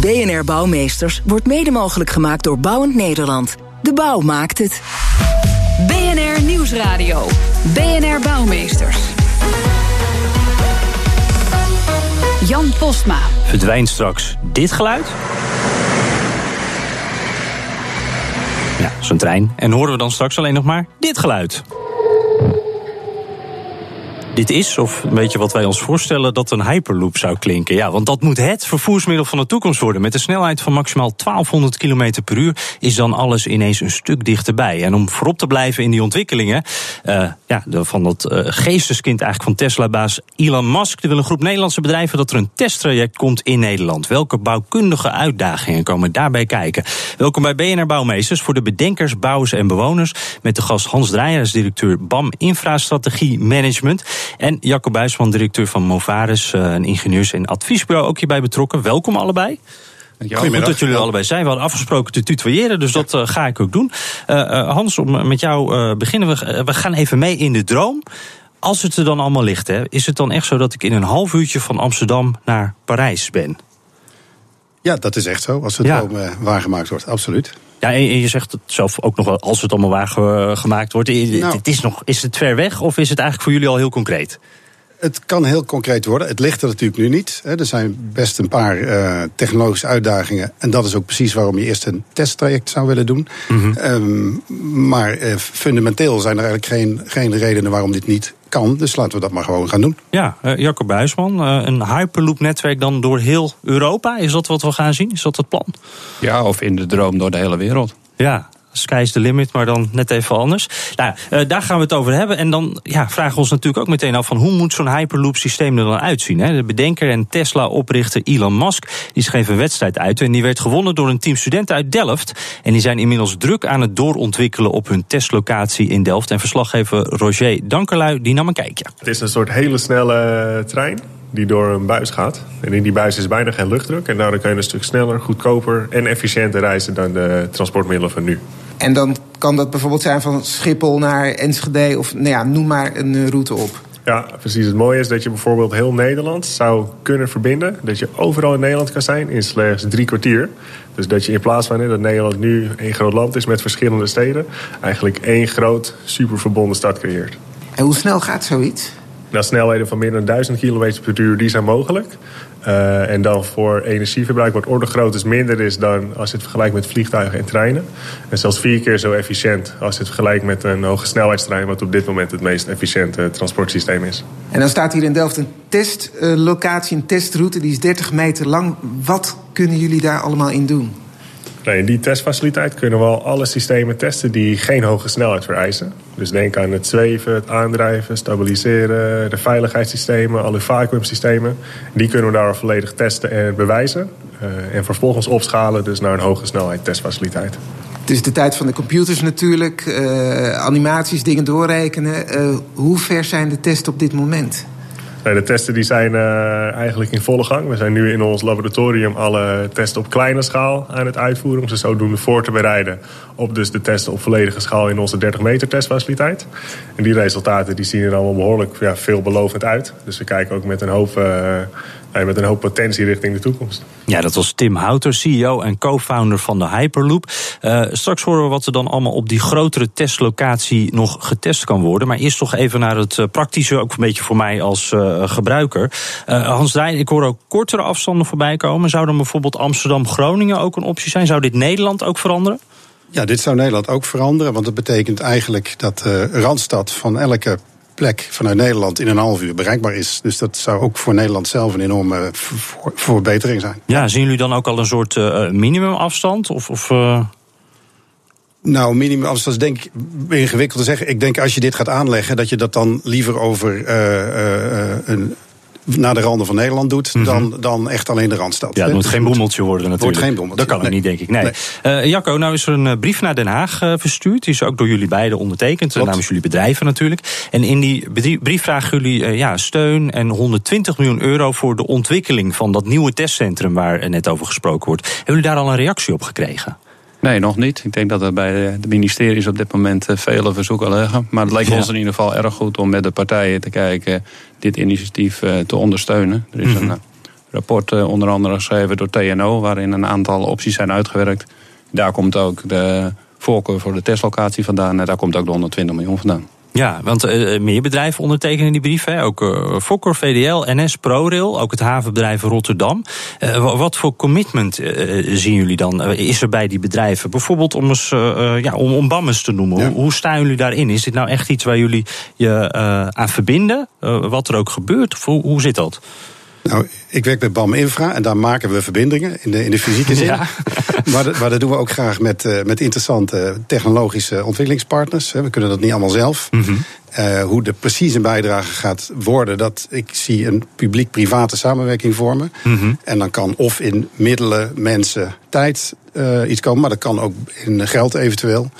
BNR Bouwmeesters wordt mede mogelijk gemaakt door Bouwend Nederland. De bouw maakt het. BNR Nieuwsradio. BNR Bouwmeesters. Jan Postma. Verdwijnt straks dit geluid? Ja, zo'n trein. En horen we dan straks alleen nog maar dit geluid? Dit is, of een beetje wat wij ons voorstellen, dat een hyperloop zou klinken. Ja, want dat moet het vervoersmiddel van de toekomst worden. Met een snelheid van maximaal 1200 km per uur is dan alles ineens een stuk dichterbij. En om voorop te blijven in die ontwikkelingen, uh, ja, van dat uh, geesteskind eigenlijk van Tesla-baas Elon Musk, er wil een groep Nederlandse bedrijven dat er een testtraject komt in Nederland. Welke bouwkundige uitdagingen komen daarbij kijken? Welkom bij BNR Bouwmeesters voor de bedenkers, bouwers en bewoners. Met de gast Hans Dreijers, directeur BAM Infrastrategie Management. En Jacob Buisman, directeur van Movaris, eh, een ingenieurs- en adviesbureau, ook hierbij betrokken. Welkom allebei. Goed dat jullie allebei zijn. We hadden afgesproken te tutoyeren, dus dat uh, ga ik ook doen. Uh, Hans, om met jou beginnen we. we gaan even mee in de droom. Als het er dan allemaal ligt, hè, is het dan echt zo dat ik in een half uurtje van Amsterdam naar Parijs ben? Ja, dat is echt zo. Als het ja. droom waargemaakt wordt, absoluut. Ja, en je zegt het zelf ook nog wel, als het allemaal waar gemaakt wordt. Nou, het is, nog, is het ver weg of is het eigenlijk voor jullie al heel concreet? Het kan heel concreet worden. Het ligt er natuurlijk nu niet. Er zijn best een paar uh, technologische uitdagingen. En dat is ook precies waarom je eerst een testtraject zou willen doen. Mm -hmm. um, maar uh, fundamenteel zijn er eigenlijk geen, geen redenen waarom dit niet kan. Dus laten we dat maar gewoon gaan doen. Ja, uh, Jacob Buisman, een Hyperloop-netwerk dan door heel Europa. Is dat wat we gaan zien? Is dat het plan? Ja, of in de droom door de hele wereld. Ja, sky's the limit, maar dan net even anders. Nou, uh, daar gaan we het over hebben. En dan ja, vragen we ons natuurlijk ook meteen af van hoe moet zo'n Hyperloop systeem er dan uitzien? Hè? De bedenker en Tesla-oprichter Elon Musk die schreef een wedstrijd uit en die werd gewonnen door een team studenten uit Delft. En die zijn inmiddels druk aan het doorontwikkelen op hun testlocatie in Delft. En verslaggever Roger Dankerlui die nam een kijkje. Het is een soort hele snelle trein die door een buis gaat. En in die buis is bijna geen luchtdruk. En daardoor kan je een stuk sneller, goedkoper en efficiënter reizen dan de transportmiddelen van nu. En dan kan dat bijvoorbeeld zijn van Schiphol naar Enschede of nou ja, noem maar een route op. Ja, precies. Het mooie is dat je bijvoorbeeld heel Nederland zou kunnen verbinden. Dat je overal in Nederland kan zijn in slechts drie kwartier. Dus dat je in plaats van dat Nederland nu één groot land is met verschillende steden... eigenlijk één groot, superverbonden stad creëert. En hoe snel gaat zoiets? Nou, snelheden van meer dan 1000 km per uur die zijn mogelijk. Uh, en dan voor energieverbruik wat orde groottes minder is dan als je het vergelijkt met vliegtuigen en treinen. En zelfs vier keer zo efficiënt als je het vergelijkt met een hoge snelheidstrein, wat op dit moment het meest efficiënte transportsysteem is. En dan staat hier in Delft een testlocatie, een testroute, die is 30 meter lang. Wat kunnen jullie daar allemaal in doen? Nou, in die testfaciliteit kunnen we al alle systemen testen die geen hoge snelheid vereisen. Dus denk aan het zweven, het aandrijven, stabiliseren, de veiligheidssystemen, alle vacuümsystemen. Die kunnen we daar volledig testen en bewijzen. Uh, en vervolgens opschalen dus naar een hoge snelheid testfaciliteit. Het is de tijd van de computers natuurlijk, uh, animaties, dingen doorrekenen. Uh, hoe ver zijn de testen op dit moment? De testen die zijn uh, eigenlijk in volle gang. We zijn nu in ons laboratorium alle testen op kleine schaal aan het uitvoeren... om ze zodoende voor te bereiden op dus de testen op volledige schaal... in onze 30 meter testfaciliteit. En die resultaten die zien er allemaal behoorlijk ja, veelbelovend uit. Dus we kijken ook met een hoop... Uh, met een hoop potentie richting de toekomst. Ja, dat was Tim Houter, CEO en co-founder van de Hyperloop. Uh, straks horen we wat er dan allemaal op die grotere testlocatie nog getest kan worden. Maar eerst toch even naar het praktische, ook een beetje voor mij als uh, gebruiker. Uh, Hans Drijn, ik hoor ook kortere afstanden voorbij komen. Zou dan bijvoorbeeld Amsterdam-Groningen ook een optie zijn? Zou dit Nederland ook veranderen? Ja, dit zou Nederland ook veranderen. Want dat betekent eigenlijk dat de Randstad van elke plek vanuit Nederland in een half uur bereikbaar is. Dus dat zou ook voor Nederland zelf een enorme verbetering zijn. Ja, zien jullie dan ook al een soort uh, minimumafstand? Of, of uh... Nou, minimumafstand is denk ik ingewikkeld te zeggen. Ik denk als je dit gaat aanleggen, dat je dat dan liever over uh, een naar de randen van Nederland doet, Mhm. dan, dan echt alleen de Randstad. Ja, het moet geen bommeltje worden natuurlijk. Wordt geen bommeltje, Dat kan ook nee. niet, denk ik. Nee. Nee. Eh, Jacco, nou is er een eh, brief naar Den Haag eh, verstuurd. Die is ook door jullie beiden ondertekend, Klopt. namens jullie bedrijven natuurlijk. En in die brief vragen jullie ja, steun en 120 miljoen euro voor de ontwikkeling van dat nieuwe testcentrum waar net over gesproken wordt. Hebben jullie daar al een reactie op gekregen? Nee, nog niet. Ik denk dat er bij de ministeries op dit moment eh, vele verzoeken liggen. Maar het lijkt Ja. ons in ieder geval erg goed om met de partijen te kijken dit initiatief eh, te ondersteunen. Er is Mhm. een eh, rapport eh, onder andere geschreven door TNO, waarin een aantal opties zijn uitgewerkt. Daar komt ook de voorkeur voor de testlocatie vandaan. En daar komt ook de 120 miljoen vandaan. Ja, want eh, meer bedrijven ondertekenen die brief. Hè? Ook eh, Fokker, VDL, NS, ProRail, ook het havenbedrijf Rotterdam. Eh, wa- wat voor commitment eh, zien jullie dan? eh, is er bij die bedrijven? Bijvoorbeeld om, eens, eh, eh, ja, om, om BAMMers te noemen. Ja. Hoe, hoe staan jullie daarin? Is dit nou echt iets waar jullie je eh, aan verbinden? Eh, wat er ook gebeurt? Of hoe, hoe zit dat? Nou, ik werk bij BAM Infra en daar maken we verbindingen in de, in de fysieke zin. Ja. Maar, dat- maar dat doen we ook graag met, eh, met interessante technologische ontwikkelingspartners. We kunnen dat niet allemaal zelf. Eh, hoe de precieze bijdrage gaat worden, dat ik zie een publiek-private samenwerking vormen. En dan kan of in middelen, mensen, tijd eh, iets komen, maar dat kan ook in geld eventueel.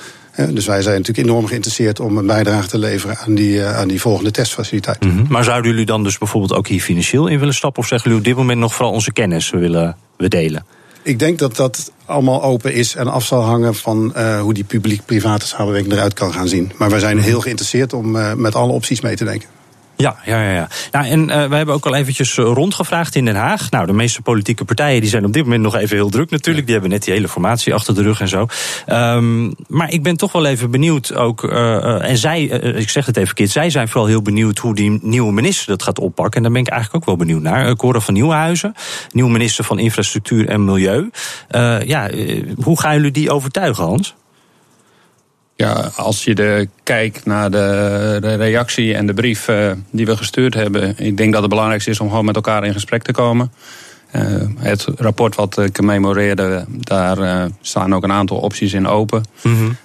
Dus wij zijn natuurlijk enorm geïnteresseerd om een bijdrage te leveren aan die, eh, aan die volgende testfaciliteit. Mhm. Maar zouden jullie dan dus bijvoorbeeld ook hier financieel in willen stappen? Of zeggen jullie op dit moment nog vooral onze kennis willen we delen? Ik denk dat dat allemaal open is en af zal hangen van eh, hoe die publiek-private samenwerking eruit kan gaan zien. Maar wij zijn heel geïnteresseerd om eh, met alle opties mee te denken. Ja, ja, ja. ja. Nou, en eh, we hebben ook al eventjes eh, rondgevraagd in Den Haag. Nou, de meeste politieke partijen die zijn op dit moment nog even heel druk natuurlijk. Die hebben net die hele formatie achter de rug en zo. Ehm, maar ik ben toch wel even benieuwd ook. eh, en zij, ik zeg het even verkeerd, zij zijn vooral heel benieuwd hoe die nieuwe minister dat gaat oppakken. En daar ben ik eigenlijk ook wel benieuwd naar. Uh, Cora van Nieuwenhuizen, nieuwe minister van Infrastructuur en Milieu. Ja, hoe gaan jullie die overtuigen, Hans? Ja, als je de, kijkt naar de, de reactie en de brief eh, die we gestuurd hebben. Ik denk dat het belangrijkste is om gewoon met elkaar in gesprek te komen. Eh, het rapport wat ik memoreerde, daar eh, staan ook een aantal opties in open.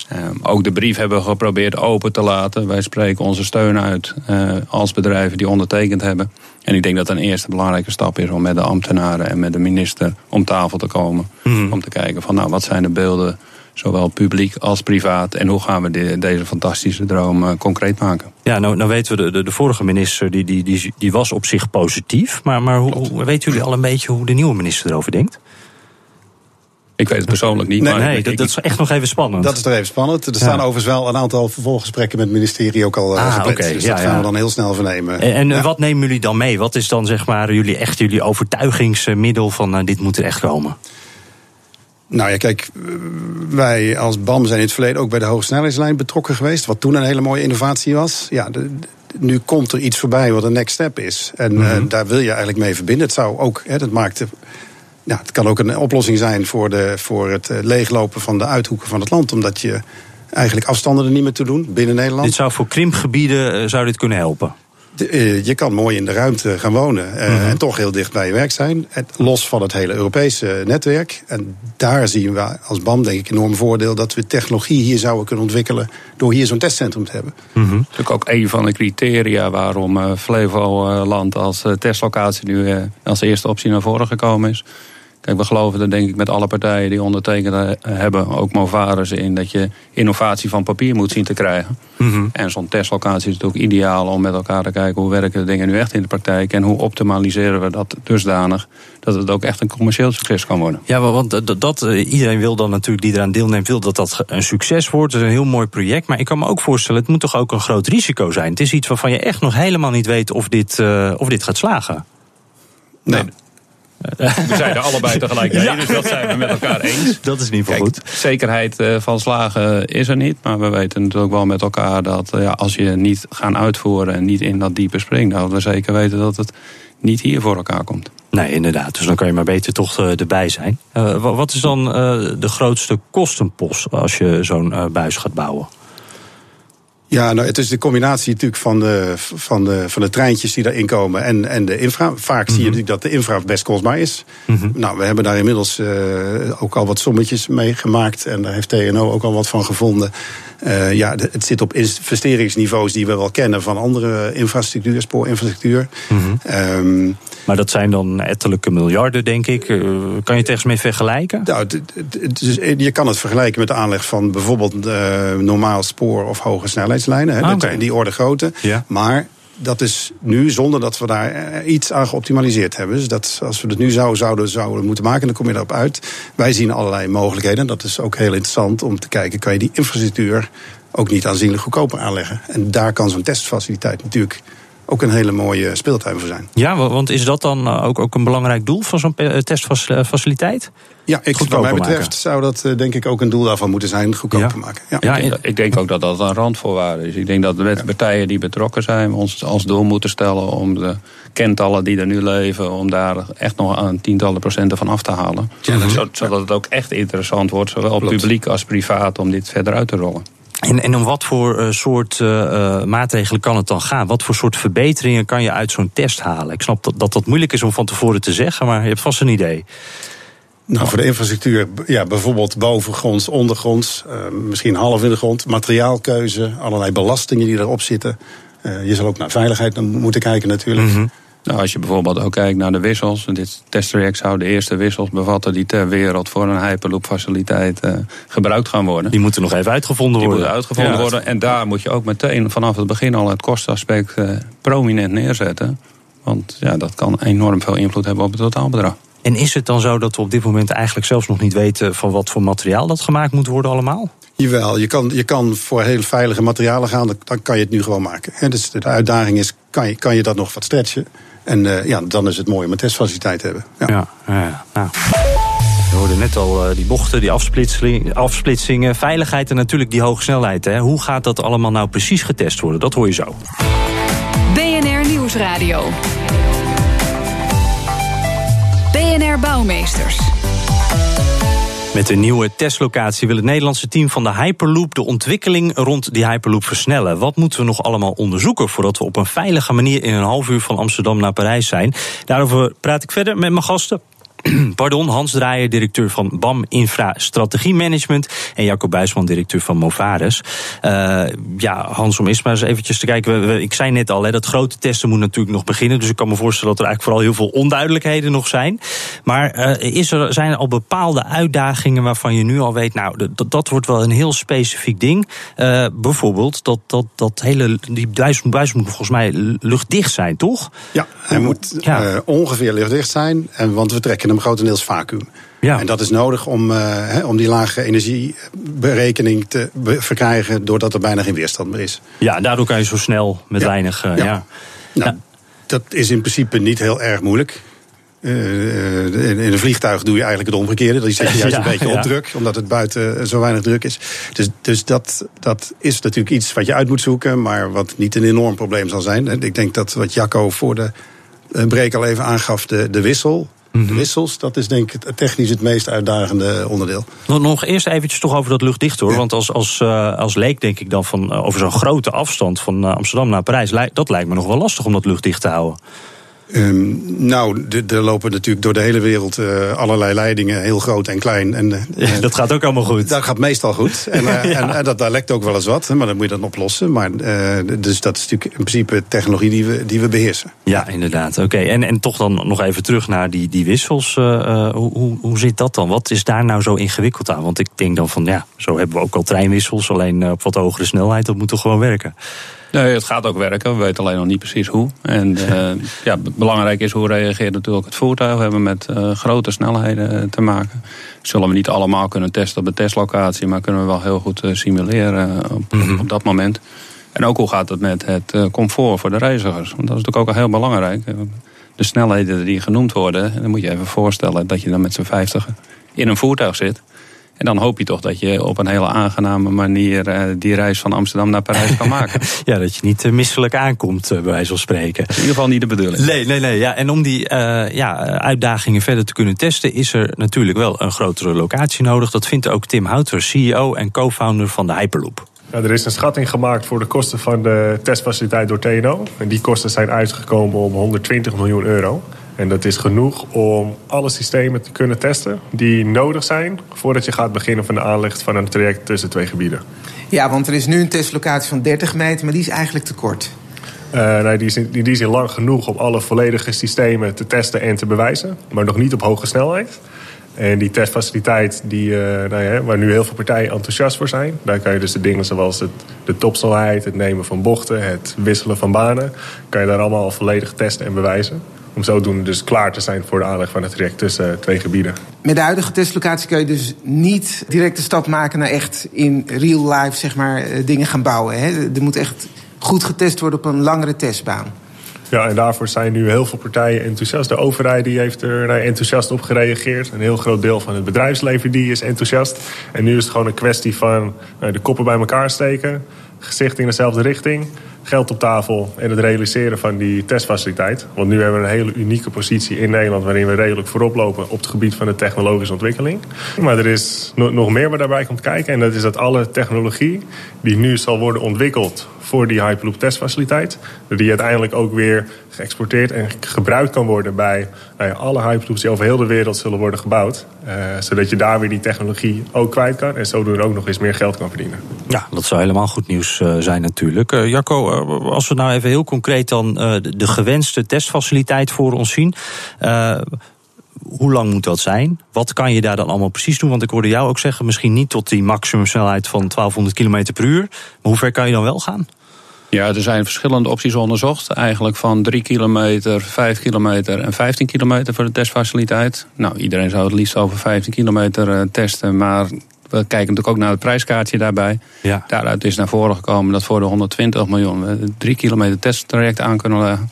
Eh, ook de brief hebben we geprobeerd open te laten. Wij spreken onze steun uit eh, als bedrijven die ondertekend hebben. En ik denk dat een eerste belangrijke stap is om met de ambtenaren en met de minister om tafel te komen. Om te kijken van nou, wat zijn de beelden, zowel publiek als privaat. En hoe gaan we de- deze fantastische droom eh, concreet maken. Ja, nou, nou weten we, de, de, de vorige minister die, die, die, die was op zich positief. Maar, maar hoe, hoe- weten jullie al een beetje hoe de nieuwe minister erover denkt? Ik weet het persoonlijk niet. Nee, maar Nee, ik- dat, dat is echt nog even spannend. Dat is toch even spannend. Er staan overigens wel een aantal vervolggesprekken met het ministerie ook al eh, Ah, gepland. Dus ja, dat gaan ja. we dan heel snel vernemen. En, en Ja. wat nemen jullie dan mee? Wat is dan zeg maar jullie echt jullie overtuigingsmiddel van nou, dit moet er echt komen? Nou ja, kijk, wij als BAM zijn in het verleden ook bij de hogesnelheidslijn betrokken geweest. Wat toen een hele mooie innovatie was. Ja, de- nu komt er iets voorbij wat een next step is. En Mhm. eh, daar wil je eigenlijk mee verbinden. Het zou ook, hè, dat maakt. de- Ja, het kan ook een oplossing zijn voor, de, voor het eh, leeglopen van de uithoeken van het land. Omdat je eigenlijk afstanden er niet meer toe doen binnen Nederland. Dit zou voor krimpgebieden eh, zou dit kunnen helpen. Eh, je kan mooi in de ruimte gaan wonen eh, en toch heel dicht bij je werk zijn. Los van het hele Europese netwerk. En daar zien we als BAM denk ik een enorm voordeel... dat we technologie hier zouden kunnen ontwikkelen... door hier zo'n testcentrum te hebben. Dat is natuurlijk ook een van de criteria waarom eh, Flevoland als eh, testlocatie nu eh, als eerste optie naar voren gekomen is. Kijk, we geloven er denk ik met alle partijen die ondertekend eh, hebben, ook Movares in, dat je innovatie van papier moet zien te krijgen. En zo'n testlocatie is natuurlijk ideaal om met elkaar te kijken hoe werken de dingen nu echt in de praktijk en hoe optimaliseren we dat dusdanig dat het ook echt een commercieel succes kan worden. Ja, wa- want dat, dat eh, iedereen wil dan natuurlijk die eraan deelneemt, wil dat dat een succes wordt. Het is een heel mooi project. Maar ik kan me ook voorstellen, het moet toch ook een groot risico zijn. Het is iets waarvan je echt nog helemaal niet weet of dit, eh, of dit gaat slagen. Nee, We zijn er allebei tegelijk mee, dus dat zijn we met elkaar eens. Dat is in ieder geval Kijk, goed. zekerheid eh, van slagen is er niet. Maar we weten natuurlijk wel met elkaar dat eh, ja, als je niet gaan uitvoeren en niet in dat diepe springt, dan we zeker weten dat het niet hier voor elkaar komt. Nee, inderdaad. Dus dan kan je maar beter toch eh, erbij zijn. Eh, wa- wat is dan eh, de grootste kostenpost als je zo'n eh, buis gaat bouwen? Ja, nou, het is de combinatie natuurlijk van de, van de, van de treintjes die daarin komen en, en de infra. Vaak zie je Mhm. natuurlijk dat de infra best kostbaar is. Nou, we hebben daar inmiddels uh, ook al wat sommetjes mee gemaakt. En daar heeft TNO ook al wat van gevonden. Uh, ja, het zit op investeringsniveaus die we wel kennen van andere infrastructuur, spoorinfrastructuur. Mm -hmm. um, maar dat zijn dan ettelijke miljarden, denk ik. Uh, kan je het ergens mee vergelijken? Nou, je kan het vergelijken met de aanleg van bijvoorbeeld normaal spoor of hoge snelheidslijnen. Hè, ah, okay. Die orde grootte. Ja. Maar dat is nu zonder dat we daar iets aan geoptimaliseerd hebben. Dus dat als we het nu zo zouden, zouden moeten maken, dan kom je erop uit. Wij zien allerlei mogelijkheden. Dat is ook heel interessant om te kijken, kan je die infrastructuur ook niet aanzienlijk goedkoper aanleggen. En daar kan zo'n testfaciliteit natuurlijk ook een hele mooie speeltuin voor zijn. Ja, want is dat dan ook, ook een belangrijk doel van zo'n testfaciliteit? Ja, ik, wat mij betreft maken. zou dat denk ik ook een doel daarvan moeten zijn, goedkoper ja. maken. Ja. ja ik, ik, denk ook dat dat een randvoorwaarde is. Ik denk dat de partijen die betrokken zijn ons als doel moeten stellen om de kentallen die er nu leven, om daar echt nog een tientallen procenten van af te halen. Ja, zodat het ook echt interessant wordt, zowel Klopt. publiek als privaat, om dit verder uit te rollen. En, en om wat voor uh, soort uh, maatregelen kan het dan gaan? Wat voor soort verbeteringen kan je uit zo'n test halen? Ik snap dat, dat dat moeilijk is om van tevoren te zeggen, maar je hebt vast een idee. Nou, voor de infrastructuur, ja, bijvoorbeeld bovengronds, ondergronds, uh, misschien half in de grond, materiaalkeuze, allerlei belastingen die erop zitten. je zal ook naar veiligheid moeten kijken natuurlijk. Mm -hmm. Nou, als je bijvoorbeeld ook kijkt naar de wissels. Dit testtraject zou de eerste wissels bevatten die ter wereld voor een Hyperloop faciliteit uh, gebruikt gaan worden. Die moeten nog even uitgevonden die worden. Die moeten uitgevonden ja. worden. En daar moet je ook meteen vanaf het begin al het kostaspect uh, prominent neerzetten. Want ja, dat kan enorm veel invloed hebben op het totaalbedrag. En is het dan zo dat we op dit moment eigenlijk zelfs nog niet weten van wat voor materiaal dat gemaakt moet worden allemaal? Jawel, je kan, je kan voor heel veilige materialen gaan, dan kan je het nu gewoon maken. Dus de uitdaging is, kan je, kan je dat nog wat stretchen? En uh, ja, dan is het mooi om een testfaciliteit te hebben. Ja, ja, ja nou. We hoorden net al uh, die bochten, die afsplitsing, afsplitsingen, veiligheid en natuurlijk die hoge snelheid. Hè. Hoe gaat dat allemaal nou precies getest worden? Dat hoor je zo. BNR Nieuwsradio. BNR Bouwmeesters. Met een nieuwe testlocatie wil het Nederlandse team van de Hyperloop de ontwikkeling rond die Hyperloop versnellen. Wat moeten we nog allemaal onderzoeken voordat we op een veilige manier in een half uur van Amsterdam naar Parijs zijn? Daarover praat ik verder met mijn gasten. Pardon, Hans Draaier, directeur van BAM Infra Strategie Management. En Jacob Buisman, directeur van Movares. Uh, ja, Hans, om eerst maar eens eventjes te kijken. We, we, ik zei net al, hè, dat grote testen moet natuurlijk nog beginnen. Dus ik kan me voorstellen dat er eigenlijk vooral heel veel onduidelijkheden nog zijn. Maar uh, is er, zijn er al bepaalde uitdagingen waarvan je nu al weet... nou, dat, dat wordt wel een heel specifiek ding. Uh, bijvoorbeeld dat, dat, dat hele... die buis, buis moet volgens mij luchtdicht zijn, toch? Ja, hij moet ja. ongeveer luchtdicht zijn. En, want we trekken hem grotendeels vacuüm. Ja. En dat is nodig om, uh, he, om die lage energieberekening te verkrijgen... doordat er bijna geen weerstand meer is. Ja, daardoor kan je zo snel met ja. weinig... Uh, ja. ja. Nou, ja. Dat is in principe niet heel erg moeilijk. Uh, in een vliegtuig doe je eigenlijk het omgekeerde. Dan zet je juist een beetje op druk, omdat het buiten zo weinig druk is. Dus, dus dat, dat is natuurlijk iets wat je uit moet zoeken... maar wat niet een enorm probleem zal zijn. Ik denk dat wat Jacco voor de break al even aangaf, de, de wissel... De wissels, dat is denk ik technisch het meest uitdagende onderdeel. Nog eerst eventjes toch over dat luchtdicht hoor. Ja. Want als, als, uh, als leek denk ik dan van uh, over zo'n grote afstand van uh, Amsterdam naar Parijs... dat lijkt me nog wel lastig om dat luchtdicht te houden. Um, nou, er lopen natuurlijk door de hele wereld uh, allerlei leidingen, heel groot en klein. En, uh, ja, dat gaat ook allemaal goed. Dat gaat meestal goed. En, uh, ja. en, en dat, daar lekt ook wel eens wat, maar dan moet je dat oplossen. Maar, dus dat is natuurlijk in principe technologie die we, die we beheersen. Ja, inderdaad. Oké, okay. en, en toch dan nog even terug naar die, die wissels. hoe, hoe, hoe zit dat dan? Wat is daar nou zo ingewikkeld aan? Want ik denk dan van, ja, zo hebben we ook al treinwissels, alleen op wat hogere snelheid. Dat moet toch gewoon werken? Nee, het gaat ook werken. We weten alleen nog niet precies hoe. En uh, ja, belangrijk is hoe reageert natuurlijk het voertuig. We hebben met uh, grote snelheden te maken. Zullen we niet allemaal kunnen testen op de testlocatie, maar kunnen we wel heel goed simuleren op, mm -hmm. op, dat moment. En ook hoe gaat het met het comfort voor de reizigers? Want dat is natuurlijk ook al heel belangrijk. De snelheden die genoemd worden, dan moet je even voorstellen dat je dan met z'n vijftig in een voertuig zit. En dan hoop je toch dat je op een hele aangename manier uh, die reis van Amsterdam naar Parijs kan maken. ja, dat je niet uh, misselijk aankomt, uh, bij wijze van spreken. In ieder geval niet de bedoeling. Nee, nee, nee. Ja, en om die ja, uitdagingen verder te kunnen testen, is er natuurlijk wel een grotere locatie nodig. Dat vindt ook Tim Houter, CEO en co-founder van de Hyperloop. Ja, er is een schatting gemaakt voor de kosten van de testfaciliteit door TNO. En die kosten zijn uitgekomen om 120 miljoen euro. En dat is genoeg om alle systemen te kunnen testen die nodig zijn voordat je gaat beginnen van de aanleg van een traject tussen twee gebieden. Ja, want er is nu een testlocatie van 30 meter, maar die is eigenlijk te kort. Uh, nee, die, is in, die is in lang genoeg om alle volledige systemen te testen en te bewijzen. Maar nog niet op hoge snelheid. En die testfaciliteit, die, uh, nou ja, waar nu heel veel partijen enthousiast voor zijn... daar kan je dus de dingen zoals het, de topsnelheid, het nemen van bochten... het wisselen van banen, kan je daar allemaal volledig testen en bewijzen. Om zodoende dus klaar te zijn voor de aanleg van het traject tussen uh, twee gebieden. Met de huidige testlocatie kun je dus niet direct de stap maken... naar echt in real life zeg maar, dingen gaan bouwen. Hè? Er moet echt goed getest worden op een langere testbaan. Ja, en daarvoor zijn nu heel veel partijen enthousiast. De overheid die heeft er nou, enthousiast op gereageerd. Een heel groot deel van het bedrijfsleven die is enthousiast. En nu is het gewoon een kwestie van de koppen bij elkaar steken. Gezicht in dezelfde richting. Geld op tafel en het realiseren van die testfaciliteit. Want nu hebben we een hele unieke positie in Nederland... waarin we redelijk voorop lopen op het gebied van de technologische ontwikkeling. Maar er is nog meer waar daarbij komt kijken. En dat is dat alle technologie die nu zal worden ontwikkeld voor die Hyperloop testfaciliteit. Die uiteindelijk ook weer geëxporteerd en gebruikt kan worden bij alle Hyperloops die over heel de wereld zullen worden gebouwd. Uh, zodat je daar weer die technologie ook kwijt kan en zodoende ook nog eens meer geld kan verdienen. Ja, dat zou helemaal goed nieuws uh, zijn natuurlijk. Uh, Jacco, als we nou even heel concreet dan de, de gewenste testfaciliteit voor ons zien hoe lang moet dat zijn? Wat kan je daar dan allemaal precies doen? Want ik hoorde jou ook zeggen, misschien niet tot die maximumsnelheid van 1200 km per uur. Maar hoe ver kan je dan wel gaan? Ja, er zijn verschillende opties onderzocht. Eigenlijk van 3 kilometer, 5 kilometer en 15 kilometer voor de testfaciliteit. Nou, iedereen zou het liefst over 15 kilometer testen. Maar we kijken natuurlijk ook naar het prijskaartje daarbij. Ja. Daaruit is naar voren gekomen dat voor de 120 miljoen we 3 kilometer testtraject aan kunnen leggen.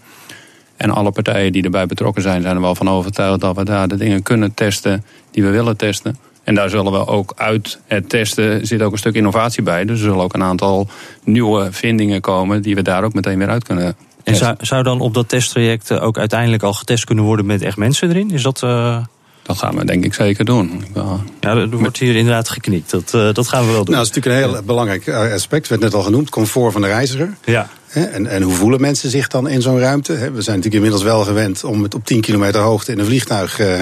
En alle partijen die erbij betrokken zijn, zijn er wel van overtuigd dat we daar de dingen kunnen testen die we willen testen. En daar zullen we ook uit het testen zit ook een stuk innovatie bij. Dus er zullen ook een aantal nieuwe vindingen komen die we daar ook meteen weer uit kunnen. En zou, zou dan op dat testtraject ook uiteindelijk al getest kunnen worden met echt mensen erin? Is dat. Uh... Dat gaan we denk ik zeker doen. Ja, er wordt hier inderdaad geknikt. Dat, uh, dat gaan we wel doen. Nou, dat is natuurlijk een heel belangrijk aspect. werd net al genoemd, comfort van de reiziger. Ja. En, en hoe voelen mensen zich dan in zo'n ruimte? We zijn natuurlijk inmiddels wel gewend om het op 10 kilometer hoogte in een vliegtuig uh,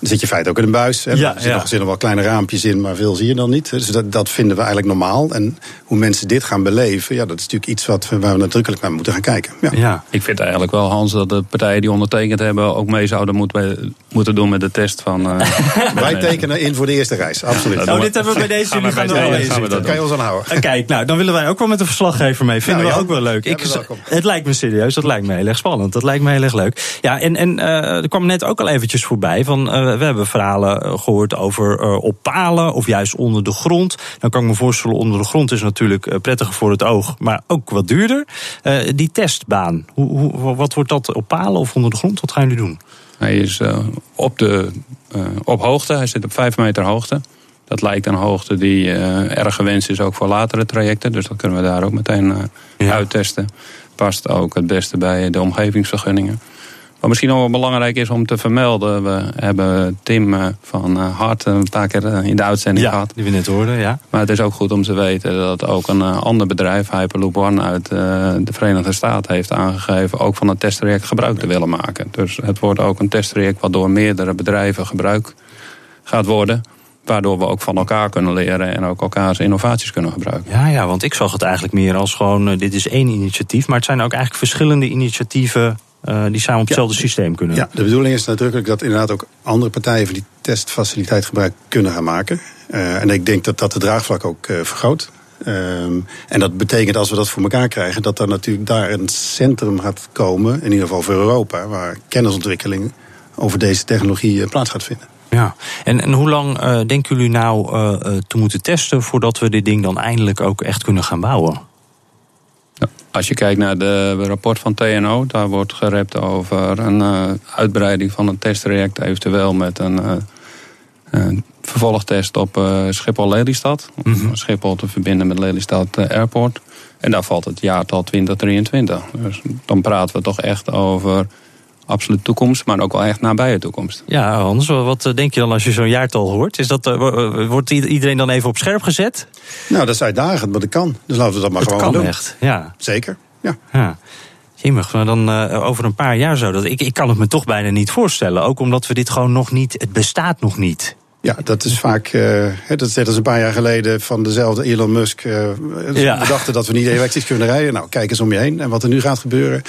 dan zit je feit ook in een buis. Hè. Ja, er zitten ja. nog, wel kleine raampjes in, maar veel zie je dan niet. Dus dat, dat vinden we eigenlijk normaal. En hoe mensen dit gaan beleven, ja, dat is natuurlijk iets wat, waar we nadrukkelijk naar moeten gaan kijken. Ja. ja. ik vind eigenlijk wel, Hans, dat de partijen die ondertekend hebben ook mee zouden moeten, moeten doen met de test van. Uh, Wij tekenen in voor de eerste reis, absoluut. Nou, dit hebben we bij deze jullie gaan, gaan, we Dat kan je ons aan houden. Kijk, nou, dan willen wij ook wel met een verslaggever mee. Vinden we ook wel leuk. Ik, het lijkt me serieus, dat lijkt me heel erg spannend. Dat lijkt me heel erg leuk. Ja, en, en uh, er kwam net ook al eventjes voorbij van, uh, we hebben verhalen gehoord over uh, op palen of juist onder de grond. Dan kan ik me voorstellen, onder de grond is natuurlijk prettiger voor het oog, maar ook wat duurder. Uh, die testbaan, hoe, hoe, wat wordt dat op palen of onder de grond? Wat gaan jullie doen? Hij is uh, op, de, op hoogte, hij zit op 5 meter hoogte. Dat lijkt een hoogte die erg gewenst is ook voor latere trajecten. Dus dat kunnen we daar ook meteen ja. uittesten. Past ook het beste bij de omgevingsvergunningen. Wat misschien ook wel belangrijk is om te vermelden. We hebben Tim eh, van eh, Hart een paar keer eh, in de uitzending ja, gehad. die we net hoorden, ja. Maar het is ook goed om te weten dat ook een ander bedrijf, Hyperloop One uit de Verenigde Staten, heeft aangegeven ook van het testtraject gebruik te willen maken. Dus het wordt ook een testtraject wat door meerdere bedrijven gebruikt gaat worden. Waardoor we ook van elkaar kunnen leren en ook elkaars innovaties kunnen gebruiken. Ja, ja want ik zag het eigenlijk meer als gewoon: dit is één initiatief. Maar het zijn ook eigenlijk verschillende initiatieven uh, die samen op hetzelfde ja, systeem kunnen. Ja, de bedoeling is nadrukkelijk dat inderdaad ook andere partijen van die testfaciliteit gebruik kunnen gaan maken. Uh, en ik denk dat dat de draagvlak ook uh, vergroot. Um, en dat betekent als we dat voor elkaar krijgen, dat er natuurlijk daar een centrum gaat komen, in ieder geval voor Europa, waar kennisontwikkeling over deze technologie plaats gaat vinden. Ja, en, en hoe lang denken jullie nou te moeten testen voordat we dit ding dan eindelijk ook echt kunnen gaan bouwen? Als je kijkt naar de rapport van TNO, daar wordt gerept over een uh, uitbreiding van een testtraject, eventueel met een, uh, een vervolgtest op uh, Schiphol-Lelystad. Om mm-hmm. Schiphol te verbinden met Lelystad Airport. En daar valt het jaartal 2023. Dus dan praten we toch echt over absoluut toekomst, maar ook wel echt nabije toekomst. Ja, Hans, wat denk je dan als je zo'n jaartal hoort? Is dat, wordt iedereen dan even op scherp gezet? Nou, dat is uitdagend, maar dat kan. Dus laten we dat maar dat gewoon kan doen. echt, ja. Zeker, ja. ja. Jemig, maar dan uh, over een paar jaar zo. Dat, ik, ik kan het me toch bijna niet voorstellen. Ook omdat we dit gewoon nog niet. Het bestaat nog niet. Ja, dat is vaak. Uh, dat is net als een paar jaar geleden van dezelfde Elon Musk. Uh, ja. We dachten dat we niet elektrisch kunnen rijden. Nou, kijk eens om je heen. En wat er nu gaat gebeuren.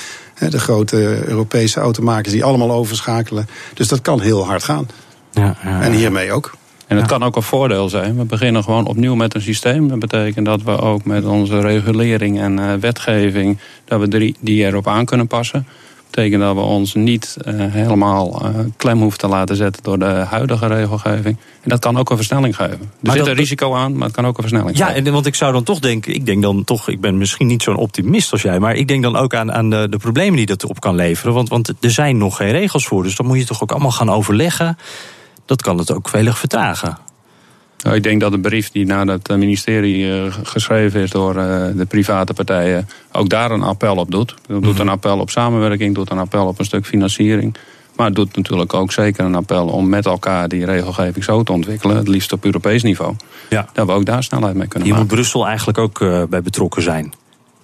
De grote Europese automakers die allemaal overschakelen. Dus dat kan heel hard gaan. Ja, ja, en hiermee ook. En het kan ook een voordeel zijn. We beginnen gewoon opnieuw met een systeem. Dat betekent dat we ook met onze regulering en uh, wetgeving... dat we die erop aan kunnen passen. Betekent dat we ons niet uh, helemaal uh, klem hoeven te laten zetten... door de huidige regelgeving. En dat kan ook een versnelling geven. Er maar zit een risico aan, maar het kan ook een versnelling ja, geven. Ja, want ik zou dan toch denken... ik denk dan toch, ik ben misschien niet zo'n optimist als jij... maar ik denk dan ook aan, aan de, de problemen die dat op kan leveren. Want, want er zijn nog geen regels voor. Dus dan moet je toch ook allemaal gaan overleggen... Dat kan het ook veilig vertragen. Nou, ik denk dat de brief die naar het ministerie uh, geschreven is door uh, de private partijen ook daar een appel op doet. Het doet een appel op samenwerking, doet een appel op een stuk financiering. Maar het doet natuurlijk ook zeker een appel om met elkaar die regelgeving zo te ontwikkelen, het liefst op Europees niveau. Ja. Dat we ook daar snelheid mee kunnen Hier maken. moet Brussel eigenlijk ook bij betrokken zijn.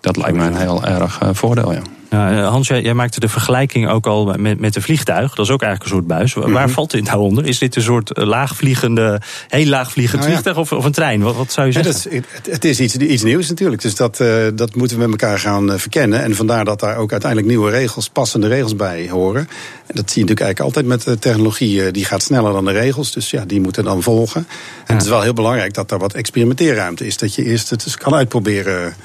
Dat lijkt mij een heel erg voordeel, ja. Ja, Hans, jij, jij, maakte de vergelijking ook al met, met een vliegtuig. Dat is ook eigenlijk een soort buis. Waar mm -hmm. valt dit nou onder? Is dit een soort laagvliegende, heel laagvliegend nou, vliegtuig ja. of, of, een trein? Wat, wat zou je zeggen? Ja, het is iets, iets, nieuws natuurlijk. Dus dat, uh, dat moeten we met elkaar gaan uh, verkennen. En vandaar dat daar ook uiteindelijk nieuwe regels, passende regels bij horen. En dat zie je natuurlijk eigenlijk altijd met de technologie. Die gaat sneller dan de regels. Dus ja, die moeten dan volgen. En ja. het is wel heel belangrijk dat daar wat experimenteerruimte is. Dat je eerst het eens kan uitproberen.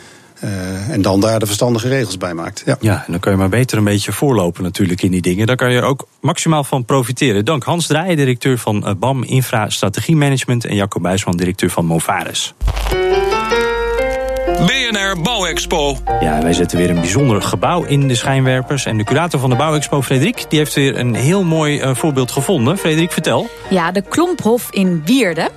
Uh, en dan daar de verstandige regels bij maakt. Ja. ja, en dan kan je maar beter een beetje voorlopen natuurlijk in die dingen. Daar kan je ook maximaal van profiteren. Dank Hans Draaien, directeur van BAM Infra Strategie Management... en Jacco Buisman, directeur van Movares. BNR Bouwexpo. Ja, wij zetten weer een bijzonder gebouw in de schijnwerpers. En de curator van de Bouwexpo, Frederik, die heeft weer een heel mooi uh, voorbeeld gevonden. Frederik, vertel. Ja, de Klomphof in Wierden.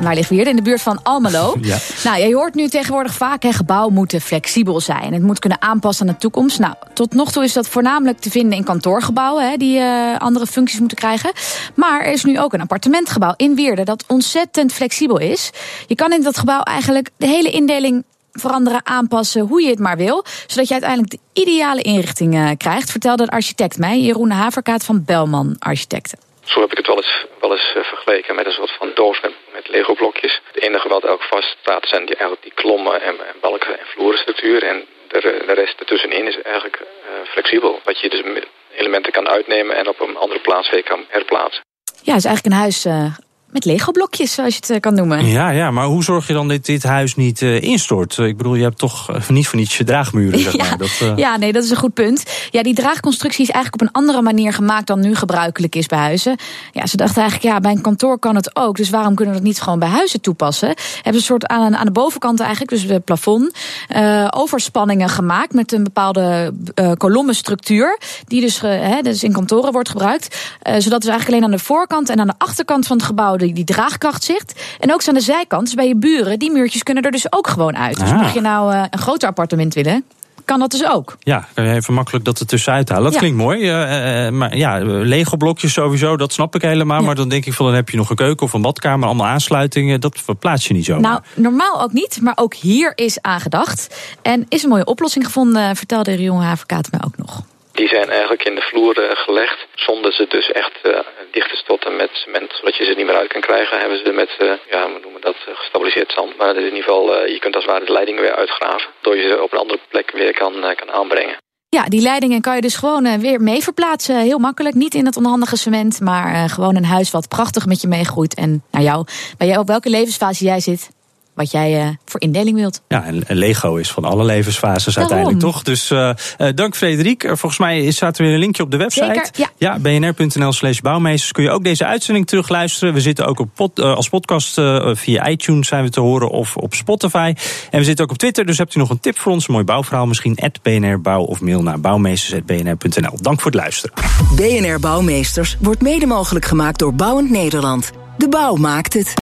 Waar ligt Wierden? In de buurt van Almelo. ja. Nou, je hoort nu tegenwoordig vaak, hè, gebouwen moeten flexibel zijn. Het moet kunnen aanpassen aan de toekomst. Nou, tot nog toe is dat voornamelijk te vinden in kantoorgebouwen, hè, die uh, andere functies moeten krijgen. Maar er is nu ook een appartementgebouw in Wierden dat ontzettend flexibel is. Je kan in dat gebouw eigenlijk de hele indeling veranderen, aanpassen, hoe je het maar wil. Zodat je uiteindelijk de ideale inrichting uh, krijgt, vertelde de architect mij, Jeroen Haverkaat van Belman Architecten. Zo heb ik het wel eens, wel eens uh, vergeleken met een soort van doos met, met Lego-blokjes. Het enige wat ook vast staat zijn die, eigenlijk die klommen en, en balken en vloerenstructuur. En de, de rest ertussenin is eigenlijk uh, flexibel. Wat je dus elementen kan uitnemen en op een andere plaats weer kan herplaatsen. Ja, het is eigenlijk een huis uh, met Lego-blokjes, zoals je het kan noemen. Ja, ja, maar hoe zorg je dan dat dit huis niet uh, instort? Ik bedoel, je hebt toch uh, niet van iets je draagmuren, zeg maar. Ja, dat, uh... ja, nee, dat is een goed punt. Ja, die draagconstructie is eigenlijk op een andere manier gemaakt dan nu gebruikelijk is bij huizen. Ja, ze dachten eigenlijk, ja, bij een kantoor kan het ook. Dus waarom kunnen we dat niet gewoon bij huizen toepassen? Hebben ze een soort aan, aan de bovenkant eigenlijk, dus het plafond, overspanningen gemaakt met een bepaalde kolommenstructuur. Die dus, hè, dus in kantoren wordt gebruikt. zodat dus eigenlijk alleen aan de voorkant en aan de achterkant van het gebouw die, die draagkracht zicht. En ook aan de zijkant, dus bij je buren, die muurtjes kunnen er dus ook gewoon uit. Dus Ah. mocht je nou uh, een groter appartement willen, kan dat dus ook. Ja, kan je even makkelijk dat er tussenuit halen. Dat Ja. klinkt mooi. Uh, uh, maar ja, Lego-blokjes sowieso, dat snap ik helemaal. Ja. Maar dan denk ik van, dan heb je nog een keuken of een badkamer, allemaal aansluitingen. Dat verplaats je niet zo. Nou, normaal ook niet, maar ook hier is aangedacht. En is een mooie oplossing gevonden, vertelde de jonge Haverkaat mij ook nog. Die zijn eigenlijk in de vloer gelegd. Zonder ze dus echt dicht te met cement, zodat je ze niet meer uit kan krijgen. Hebben ze met, uh, ja, we noemen dat gestabiliseerd zand. Maar in ieder geval, je kunt als het ware de leidingen weer uitgraven. Door je ze op een andere plek weer kan, kan aanbrengen. Ja, die leidingen kan je dus gewoon weer mee verplaatsen. Heel makkelijk. Niet in het onhandige cement, maar gewoon een huis wat prachtig met je meegroeit. En naar jou, bij jou op welke levensfase jij zit, wat jij uh, voor indeling wilt. Ja, en Lego is van alle levensfases Daarom. uiteindelijk toch. Dus uh, uh, dank Frederik. volgens mij staat er weer een linkje op de website. Zeker, ja. ja bnr.nl slash bouwmeesters. Kun je ook deze uitzending terugluisteren. We zitten ook op pod, als podcast via iTunes zijn we te horen of op Spotify. En we zitten ook op Twitter. Dus hebt u nog een tip voor ons, een mooi bouwverhaal misschien. BNR Bouw of mail naar bouwmeesters.bnr.nl. Dank voor het luisteren. BNR Bouwmeesters wordt mede mogelijk gemaakt door Bouwend Nederland. De bouw maakt het.